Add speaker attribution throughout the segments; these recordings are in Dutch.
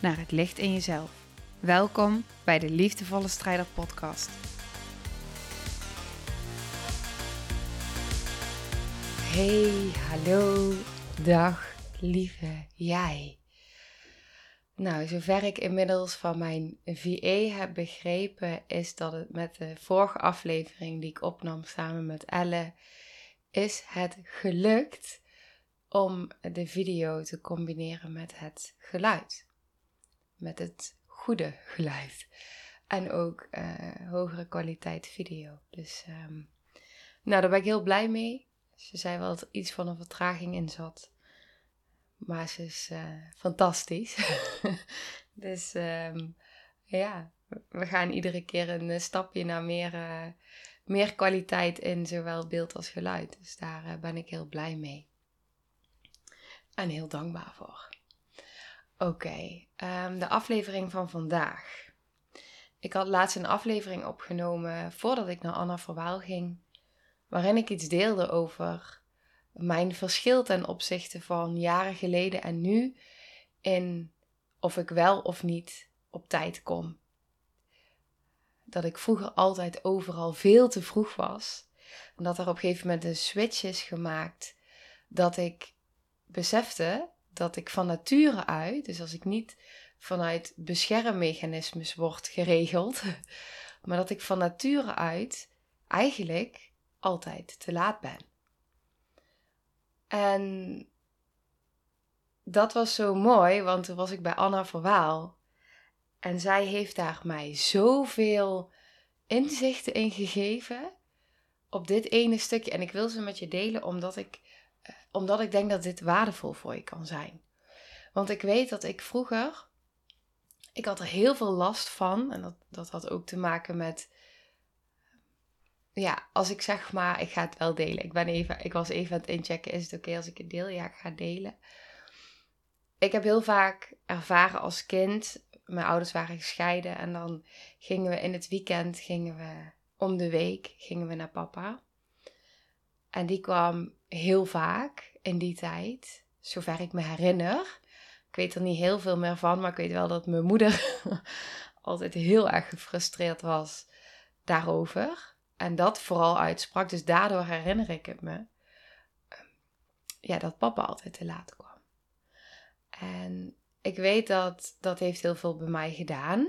Speaker 1: naar het licht in jezelf. Welkom bij de Liefdevolle Strijder Podcast.
Speaker 2: Hey, hallo, dag, lieve jij. Nou, zover ik inmiddels van mijn VA heb begrepen, is dat het met de vorige aflevering die ik opnam samen met Elle, is het gelukt om de video te combineren met het geluid. Met het goede geluid. En ook uh, hogere kwaliteit video. Dus um, nou, daar ben ik heel blij mee. Ze zei wel dat er iets van een vertraging in zat. Maar ze is uh, fantastisch. dus um, ja, we gaan iedere keer een stapje naar meer, meer kwaliteit in zowel beeld als geluid. Dus daar ben ik heel blij mee. En heel dankbaar voor. Oké, um, de aflevering van vandaag. Ik had laatst een aflevering opgenomen voordat ik naar Anna Verwaal ging. Waarin ik iets deelde over mijn verschil ten opzichte van jaren geleden en nu in of ik wel of niet op tijd kom. Dat ik vroeger altijd overal veel te vroeg was. En dat er op een gegeven moment een switch is gemaakt. Dat ik besefte dat ik van nature uit, dus als ik niet vanuit beschermmechanismes word geregeld, maar dat ik van nature uit eigenlijk altijd te laat ben. En dat was zo mooi, want toen was ik bij Anna Verwaal. En zij heeft daar mij zoveel inzichten in gegeven op dit ene stukje. En ik wil ze met je delen omdat ik, omdat ik denk dat dit waardevol voor je kan zijn. Want ik weet dat ik vroeger, ik had er heel veel last van. En dat, dat had ook te maken met ja, als ik zeg maar, ik ga het wel delen. Ik, ben even, ik was even aan het inchecken, is het oké als ik het deel? Ja, ik ga delen. Ik heb heel vaak ervaren als kind, mijn ouders waren gescheiden en dan gingen we in het weekend, gingen we om de week, gingen we naar papa. En die kwam heel vaak in die tijd, zover ik me herinner. Ik weet er niet heel veel meer van, maar ik weet wel dat mijn moeder altijd heel erg gefrustreerd was daarover en dat vooral uitsprak. Dus daardoor herinner ik het me. Ehm, ja, dat papa altijd te laat kwam. En ik weet dat dat heeft heel veel bij mij gedaan.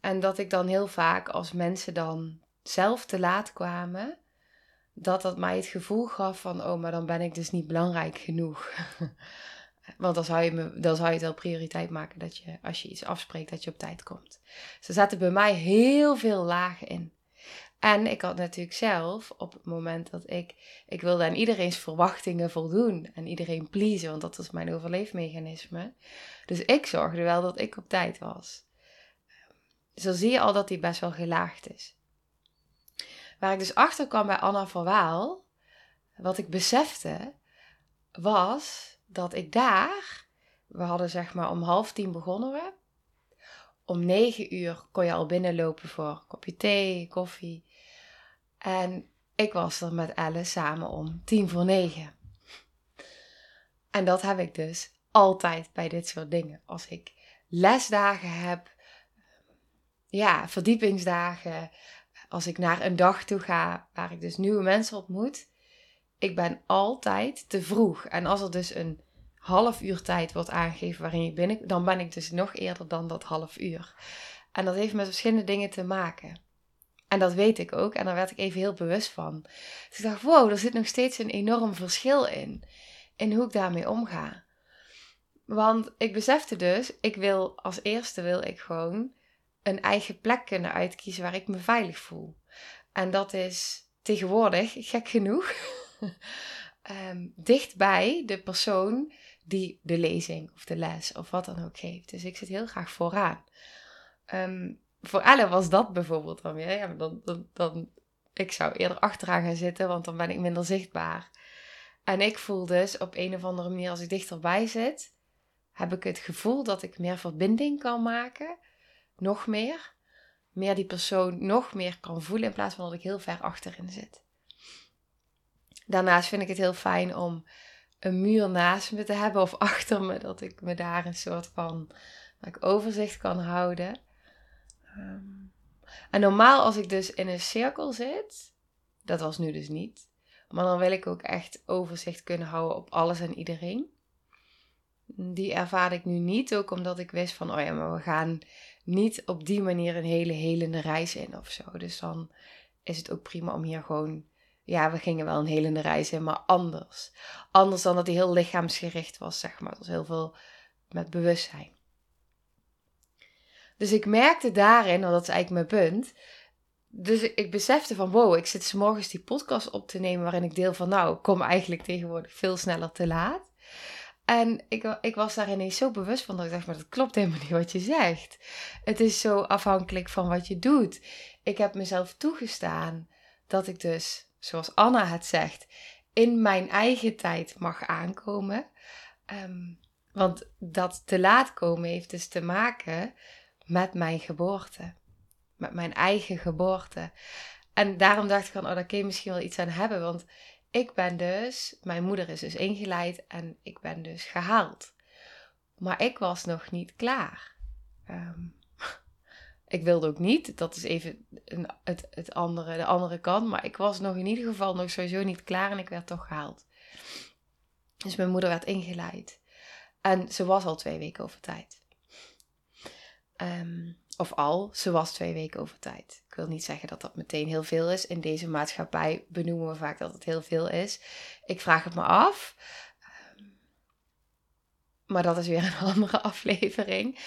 Speaker 2: En dat ik dan heel vaak als mensen dan zelf te laat kwamen, dat dat mij het gevoel gaf van, oh, maar dan ben ik dus niet belangrijk genoeg. Want dan zou, je me, dan zou je het wel prioriteit maken dat je, als je iets afspreekt, dat je op tijd komt. Ze er zaten bij mij heel veel lagen in. En ik had natuurlijk zelf, op het moment dat ik, ik wilde aan iedereen's verwachtingen voldoen en iedereen pleasen, want dat was mijn overleefmechanisme. Dus ik zorgde wel dat ik op tijd was. Zo zie je al dat die best wel gelaagd is. Waar ik dus achter kwam bij Anna van Waal, wat ik besefte, was dat ik daar, we hadden zeg maar om half tien begonnen we. Om negen uur kon je al binnenlopen voor een kopje thee, koffie. En ik was er met Elle samen om tien voor negen. En dat heb ik dus altijd bij dit soort dingen. Als ik lesdagen heb, ja, verdiepingsdagen, als ik naar een dag toe ga waar ik dus nieuwe mensen ontmoet, ik ben altijd te vroeg. En als er dus een half uur tijd wordt aangegeven waarin je binnen, dan ben ik dus nog eerder dan dat half uur. En dat heeft met verschillende dingen te maken. En dat weet ik ook. En daar werd ik even heel bewust van. Dus ik dacht, wow, er zit nog steeds een enorm verschil in. In hoe ik daarmee omga. Want ik besefte dus, ik wil als eerste wil ik gewoon een eigen plek kunnen uitkiezen waar ik me veilig voel. En dat is tegenwoordig, gek genoeg, um, dichtbij de persoon die de lezing of de les of wat dan ook geeft. Dus ik zit heel graag vooraan. Ehm, voor Elle was dat bijvoorbeeld dan weer. Ja, dan, dan, dan, ik zou eerder achteraan gaan zitten, want dan ben ik minder zichtbaar. En ik voel dus op een of andere manier, als ik dichterbij zit, heb ik het gevoel dat ik meer verbinding kan maken. Nog meer. Meer die persoon nog meer kan voelen in plaats van dat ik heel ver achterin zit. Daarnaast vind ik het heel fijn om een muur naast me te hebben of achter me, dat ik me daar een soort van ik overzicht kan houden. Ehm, en normaal als ik dus in een cirkel zit, dat was nu dus niet, maar dan wil ik ook echt overzicht kunnen houden op alles en iedereen. Die ervaar ik nu niet, ook omdat ik wist van, oh ja, maar we gaan niet op die manier een hele helende reis in of zo. Dus dan is het ook prima om hier gewoon ja, we gingen wel een helende reis in, maar anders. Anders dan dat hij heel lichaamsgericht was, zeg maar. Het was heel veel met bewustzijn. Dus ik merkte daarin, want dat is eigenlijk mijn punt. Dus ik besefte van, wow, ik zit s morgens die podcast op te nemen waarin ik deel van, nou, ik kom eigenlijk tegenwoordig veel sneller te laat. En ik, ik was daar ineens zo bewust van dat ik dacht, maar dat klopt helemaal niet wat je zegt. Het is zo afhankelijk van wat je doet. Ik heb mezelf toegestaan dat ik dus zoals Anna het zegt, in mijn eigen tijd mag aankomen. Ehm, want dat te laat komen heeft dus te maken met mijn geboorte. Met mijn eigen geboorte. En daarom dacht ik van, oh, daar kun je misschien wel iets aan hebben. Want ik ben dus, mijn moeder is dus ingeleid en ik ben dus gehaald. Maar ik was nog niet klaar. Um, ik wilde ook niet. Dat is even een, het, het andere, de andere kant. Maar ik was nog in ieder geval nog sowieso niet klaar en ik werd toch gehaald. Dus mijn moeder werd ingeleid. En ze was al twee weken over tijd. Ehm, of al, ze was twee weken over tijd. Ik wil niet zeggen dat dat meteen heel veel is. In deze maatschappij benoemen we vaak dat het heel veel is. Ik vraag het me af. Ehm, maar dat is weer een andere aflevering.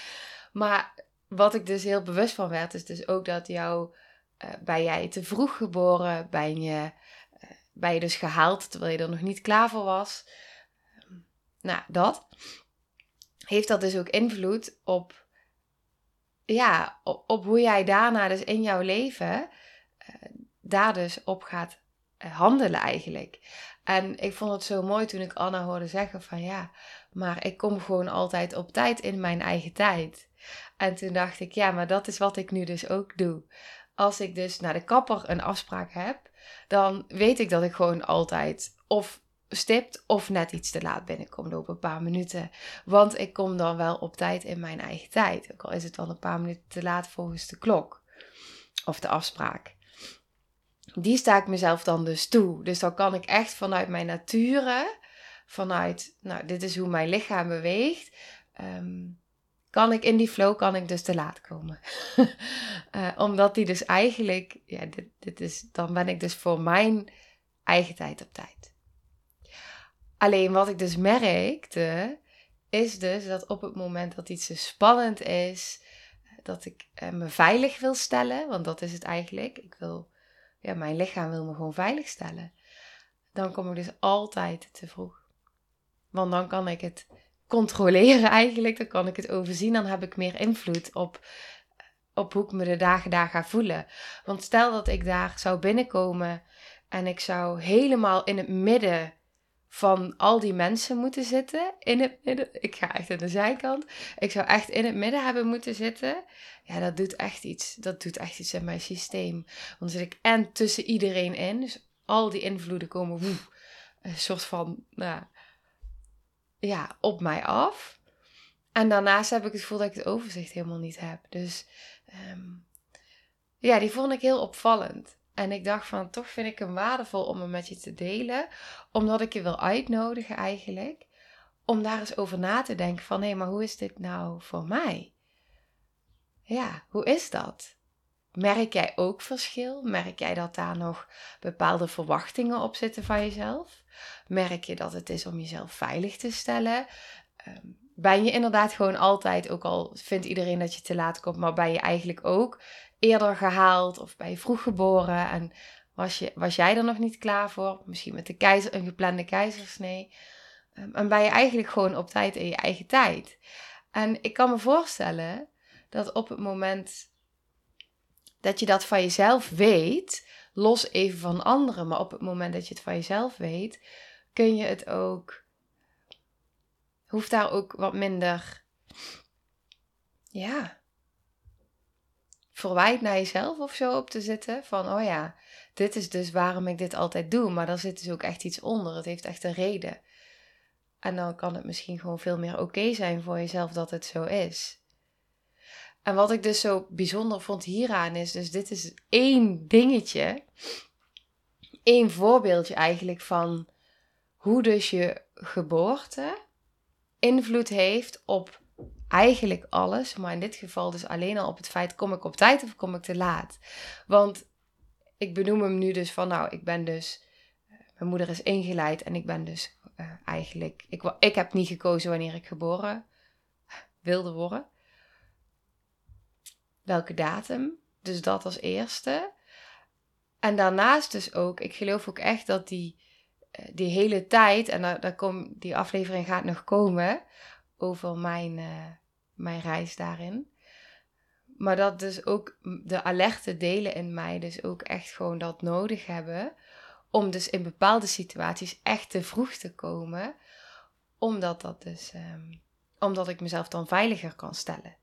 Speaker 2: Maar wat ik dus heel bewust van werd, is dus ook dat jou, uh, ben jij te vroeg geboren, ben je, uh, ben je dus gehaald terwijl je er nog niet klaar voor was. nou, dat. Heeft dat dus ook invloed op, ja, op, hoe jij daarna dus in jouw leven uh, daar dus op gaat handelen eigenlijk. En ik vond het zo mooi toen ik Anna hoorde zeggen van ja, maar ik kom gewoon altijd op tijd in mijn eigen tijd. En toen dacht ik, ja, maar dat is wat ik nu dus ook doe. Als ik dus naar de kapper een afspraak heb, dan weet ik dat ik gewoon altijd of stipt of net iets te laat binnenkom lopen, een paar minuten. Want ik kom dan wel op tijd in mijn eigen tijd. Ook al is het dan een paar minuten te laat volgens de klok of de afspraak. Die sta ik mezelf dan dus toe. Dus dan kan ik echt vanuit mijn nature, vanuit, nou, dit is hoe mijn lichaam beweegt. Ehm, kan ik in die flow, kan ik dus te laat komen. uh, omdat die dus eigenlijk, ja, dit, dit is, dan ben ik dus voor mijn eigen tijd op tijd. Alleen wat ik dus merkte, is dus dat op het moment dat iets dus spannend is, dat ik uh, me veilig wil stellen, want dat is het eigenlijk. Ik wil, ja, mijn lichaam wil me gewoon veilig stellen. Dan kom ik dus altijd te vroeg. Want dan kan ik het controleren eigenlijk. Dan kan ik het overzien. Dan heb ik meer invloed op, op hoe ik me de dagen daar ga voelen. Want stel dat ik daar zou binnenkomen en ik zou helemaal in het midden van al die mensen moeten zitten. In het midden. Ik ga echt aan de zijkant. Ik zou echt in het midden hebben moeten zitten. Ja, dat doet echt iets. Dat doet echt iets in mijn systeem. Want dan zit ik en tussen iedereen in. Dus al die invloeden komen woe, een soort van nou, ja, op mij af. En daarnaast heb ik het gevoel dat ik het overzicht helemaal niet heb. Dus ehm, ja, die vond ik heel opvallend. En ik dacht van, toch vind ik hem waardevol om hem met je te delen. Omdat ik je wil uitnodigen eigenlijk. Om daar eens over na te denken van, hé, maar hoe is dit nou voor mij? Ja, hoe is dat? Merk jij ook verschil? Merk jij dat daar nog bepaalde verwachtingen op zitten van jezelf? Merk je dat het is om jezelf veilig te stellen? Ehm, ben je inderdaad gewoon altijd, ook al vindt iedereen dat je te laat komt, maar ben je eigenlijk ook eerder gehaald of ben je vroeg geboren en was, je, was jij er nog niet klaar voor? Misschien met de keizer, een geplande keizersnee. Ehm, en ben je eigenlijk gewoon op tijd in je eigen tijd. En ik kan me voorstellen dat op het moment dat je dat van jezelf weet, los even van anderen, maar op het moment dat je het van jezelf weet, kun je het ook, hoeft daar ook wat minder, ja, verwijt naar jezelf of zo op te zitten. Van, oh ja, dit is dus waarom ik dit altijd doe. Maar daar zit dus ook echt iets onder. Het heeft echt een reden. En dan kan het misschien gewoon veel meer oké zijn voor jezelf dat het zo is. En wat ik dus zo bijzonder vond hieraan is, dus dit is één dingetje, één voorbeeldje eigenlijk van hoe dus je geboorte invloed heeft op eigenlijk alles, maar in dit geval dus alleen al op het feit kom ik op tijd of kom ik te laat. Want ik benoem hem nu dus van nou, ik ben dus, mijn moeder is ingeleid en ik ben dus uh, eigenlijk, ik, ik heb niet gekozen wanneer ik geboren wilde worden. Welke datum, dus dat als eerste. En daarnaast dus ook, ik geloof ook echt dat die, eh, die hele tijd, en daar, daar kom, die aflevering gaat nog komen, over mijn, uh, mijn reis daarin. Maar dat dus ook de alerte delen in mij dus ook echt gewoon dat nodig hebben. Om dus in bepaalde situaties echt te vroeg te komen. Omdat dat dus, um, omdat ik mezelf dan veiliger kan stellen.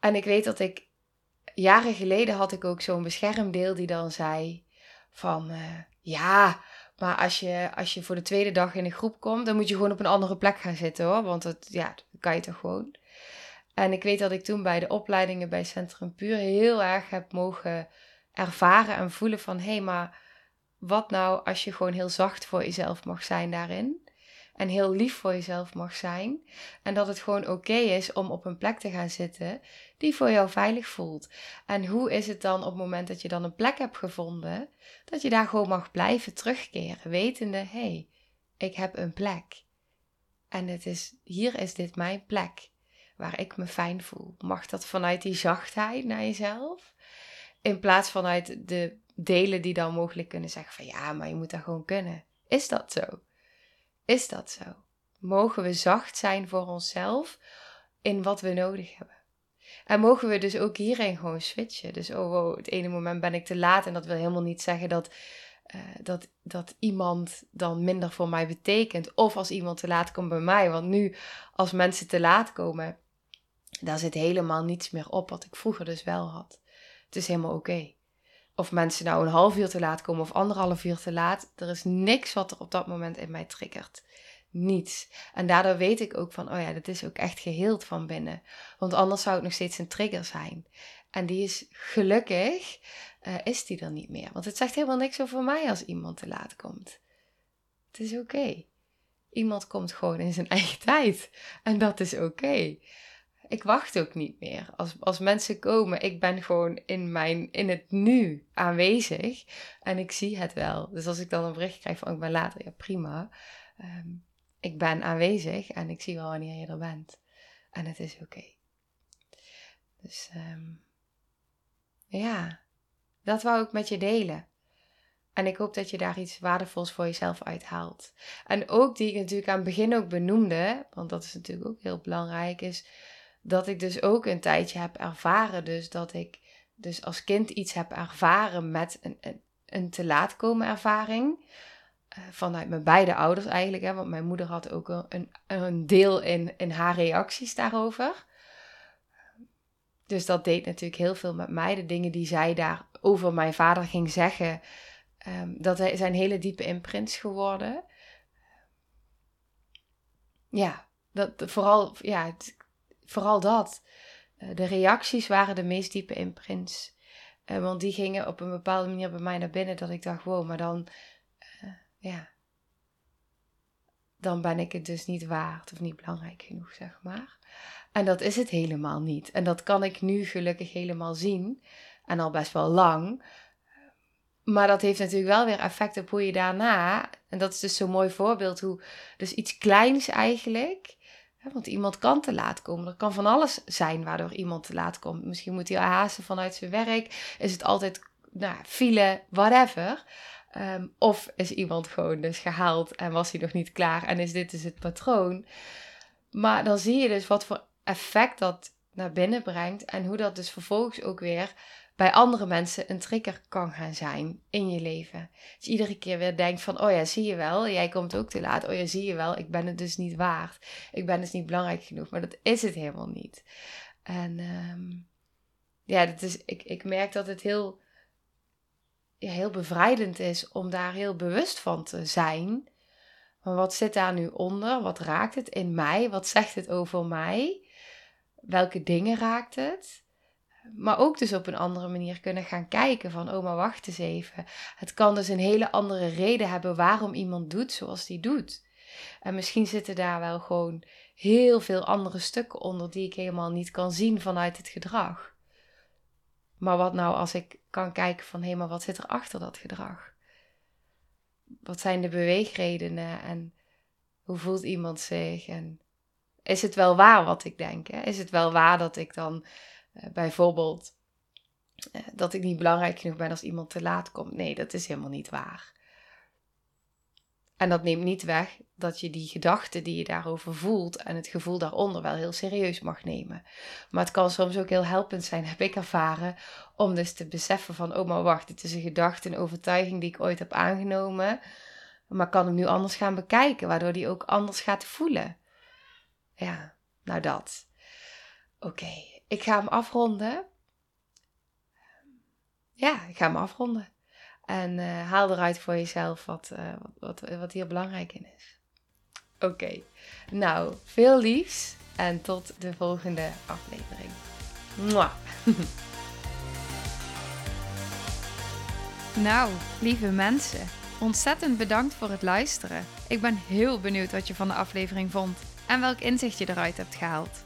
Speaker 2: En ik weet dat ik, jaren geleden had ik ook zo'n beschermdeel die dan zei van, uh, ja, maar als je, als je voor de tweede dag in een groep komt, dan moet je gewoon op een andere plek gaan zitten hoor. Want het, ja, dat kan je toch gewoon. En ik weet dat ik toen bij de opleidingen bij Centrum Puur heel erg heb mogen ervaren en voelen van hé, hey, maar wat nou als je gewoon heel zacht voor jezelf mag zijn daarin? En heel lief voor jezelf mag zijn. En dat het gewoon oké is om op een plek te gaan zitten die voor jou veilig voelt. En hoe is het dan op het moment dat je dan een plek hebt gevonden, dat je daar gewoon mag blijven terugkeren, wetende, hé, hey, ik heb een plek. En het is, hier is dit mijn plek, waar ik me fijn voel. Mag dat vanuit die zachtheid naar jezelf? In plaats vanuit de delen die dan mogelijk kunnen zeggen van ja, maar je moet dat gewoon kunnen. Is dat zo? Is dat zo? Mogen we zacht zijn voor onszelf in wat we nodig hebben? En mogen we dus ook hierin gewoon switchen. Dus oh wow, het ene moment ben ik te laat. En dat wil helemaal niet zeggen dat, uh, dat, dat iemand dan minder voor mij betekent. Of als iemand te laat komt bij mij. Want nu, als mensen te laat komen, daar zit helemaal niets meer op wat ik vroeger dus wel had. Het is helemaal oké. Of mensen nou een half uur te laat komen of anderhalf uur te laat. Er is niks wat er op dat moment in mij triggert niets. En daardoor weet ik ook van, oh ja, dat is ook echt geheeld van binnen. Want anders zou het nog steeds een trigger zijn. En die is gelukkig, uh, is die er niet meer. Want het zegt helemaal niks over mij als iemand te laat komt. Het is oké. Iemand komt gewoon in zijn eigen tijd. En dat is oké. Ik wacht ook niet meer. Als, als mensen komen, ik ben gewoon in, mijn, in het nu aanwezig. En ik zie het wel. Dus als ik dan een bericht krijg van ik ben later, ja prima. Um, ik ben aanwezig en ik zie wel wanneer je er bent. En het is oké. Dus um, ja, dat wou ik met je delen. En ik hoop dat je daar iets waardevols voor jezelf uithaalt. En ook die ik natuurlijk aan het begin ook benoemde, want dat is natuurlijk ook heel belangrijk, is dat ik dus ook een tijdje heb ervaren. Dus dat ik dus als kind iets heb ervaren met een, een, een te laat komen ervaring. Eh, vanuit mijn beide ouders eigenlijk. Hè, want mijn moeder had ook een, een deel in, in haar reacties daarover. Dus dat deed natuurlijk heel veel met mij. De dingen die zij daar over mijn vader ging zeggen, um, dat zijn hele diepe imprints geworden. Ja, dat, vooral, ja, vooral dat. Eh, de reacties waren de meest diepe imprints. Uh, want die gingen op een bepaalde manier bij mij naar binnen dat ik dacht, wow, maar dan ja, dan ben ik het dus niet waard of niet belangrijk genoeg, zeg maar. En dat is het helemaal niet. En dat kan ik nu gelukkig helemaal zien. En al best wel lang. Maar dat heeft natuurlijk wel weer effect op hoe je daarna. En dat is dus zo'n mooi voorbeeld hoe. Dus iets kleins eigenlijk. Want iemand kan te laat komen. Er kan van alles zijn waardoor iemand te laat komt. Misschien moet hij haasten vanuit zijn werk. Is het altijd nou, file, whatever. Ehm, of is iemand gewoon dus gehaald en was hij nog niet klaar en is dit dus het patroon. Maar dan zie je dus wat voor effect dat naar binnen brengt en hoe dat dus vervolgens ook weer bij andere mensen een trigger kan gaan zijn in je leven. Je iedere keer weer denkt van, oh ja, zie je wel, jij komt ook te laat. Oh ja, zie je wel, ik ben het dus niet waard. Ik ben dus niet belangrijk genoeg, maar dat is het helemaal niet. En um, ja, dat is, ik, ik merk dat het heel, heel bevrijdend is om daar heel bewust van te zijn. Maar wat zit daar nu onder? Wat raakt het in mij? Wat zegt het over mij? Welke dingen raakt het? Maar ook dus op een andere manier kunnen gaan kijken van, oh maar wacht eens even. Het kan dus een hele andere reden hebben waarom iemand doet zoals die doet. En misschien zitten daar wel gewoon heel veel andere stukken onder die ik helemaal niet kan zien vanuit het gedrag. Maar wat nou als ik kan kijken van hé, maar wat zit er achter dat gedrag? Wat zijn de beweegredenen en hoe voelt iemand zich? En is het wel waar wat ik denk? Is het wel waar dat ik dan bijvoorbeeld uh, dat ik niet belangrijk genoeg ben als iemand te laat komt? Nee, dat is helemaal niet waar. En dat neemt niet weg dat je die gedachten die je daarover voelt en het gevoel daaronder wel heel serieus mag nemen. Maar het kan soms ook heel helpend zijn, heb ik ervaren, om dus te beseffen van, oh maar wacht, dit is een gedachte, een overtuiging die ik ooit heb aangenomen. Maar kan hem nu anders gaan bekijken, waardoor die ook anders gaat voelen. Ja, nou dat. Oké, ik ga hem afronden. Ja, ik ga hem afronden. En uh, haal eruit voor jezelf wat, uh, wat, wat, wat, hier belangrijk in is. Oké, nou, veel liefs en tot de volgende aflevering. Mwah.
Speaker 1: nou, lieve mensen, ontzettend bedankt voor het luisteren. Ik ben heel benieuwd wat je van de aflevering vond en welk inzicht je eruit hebt gehaald.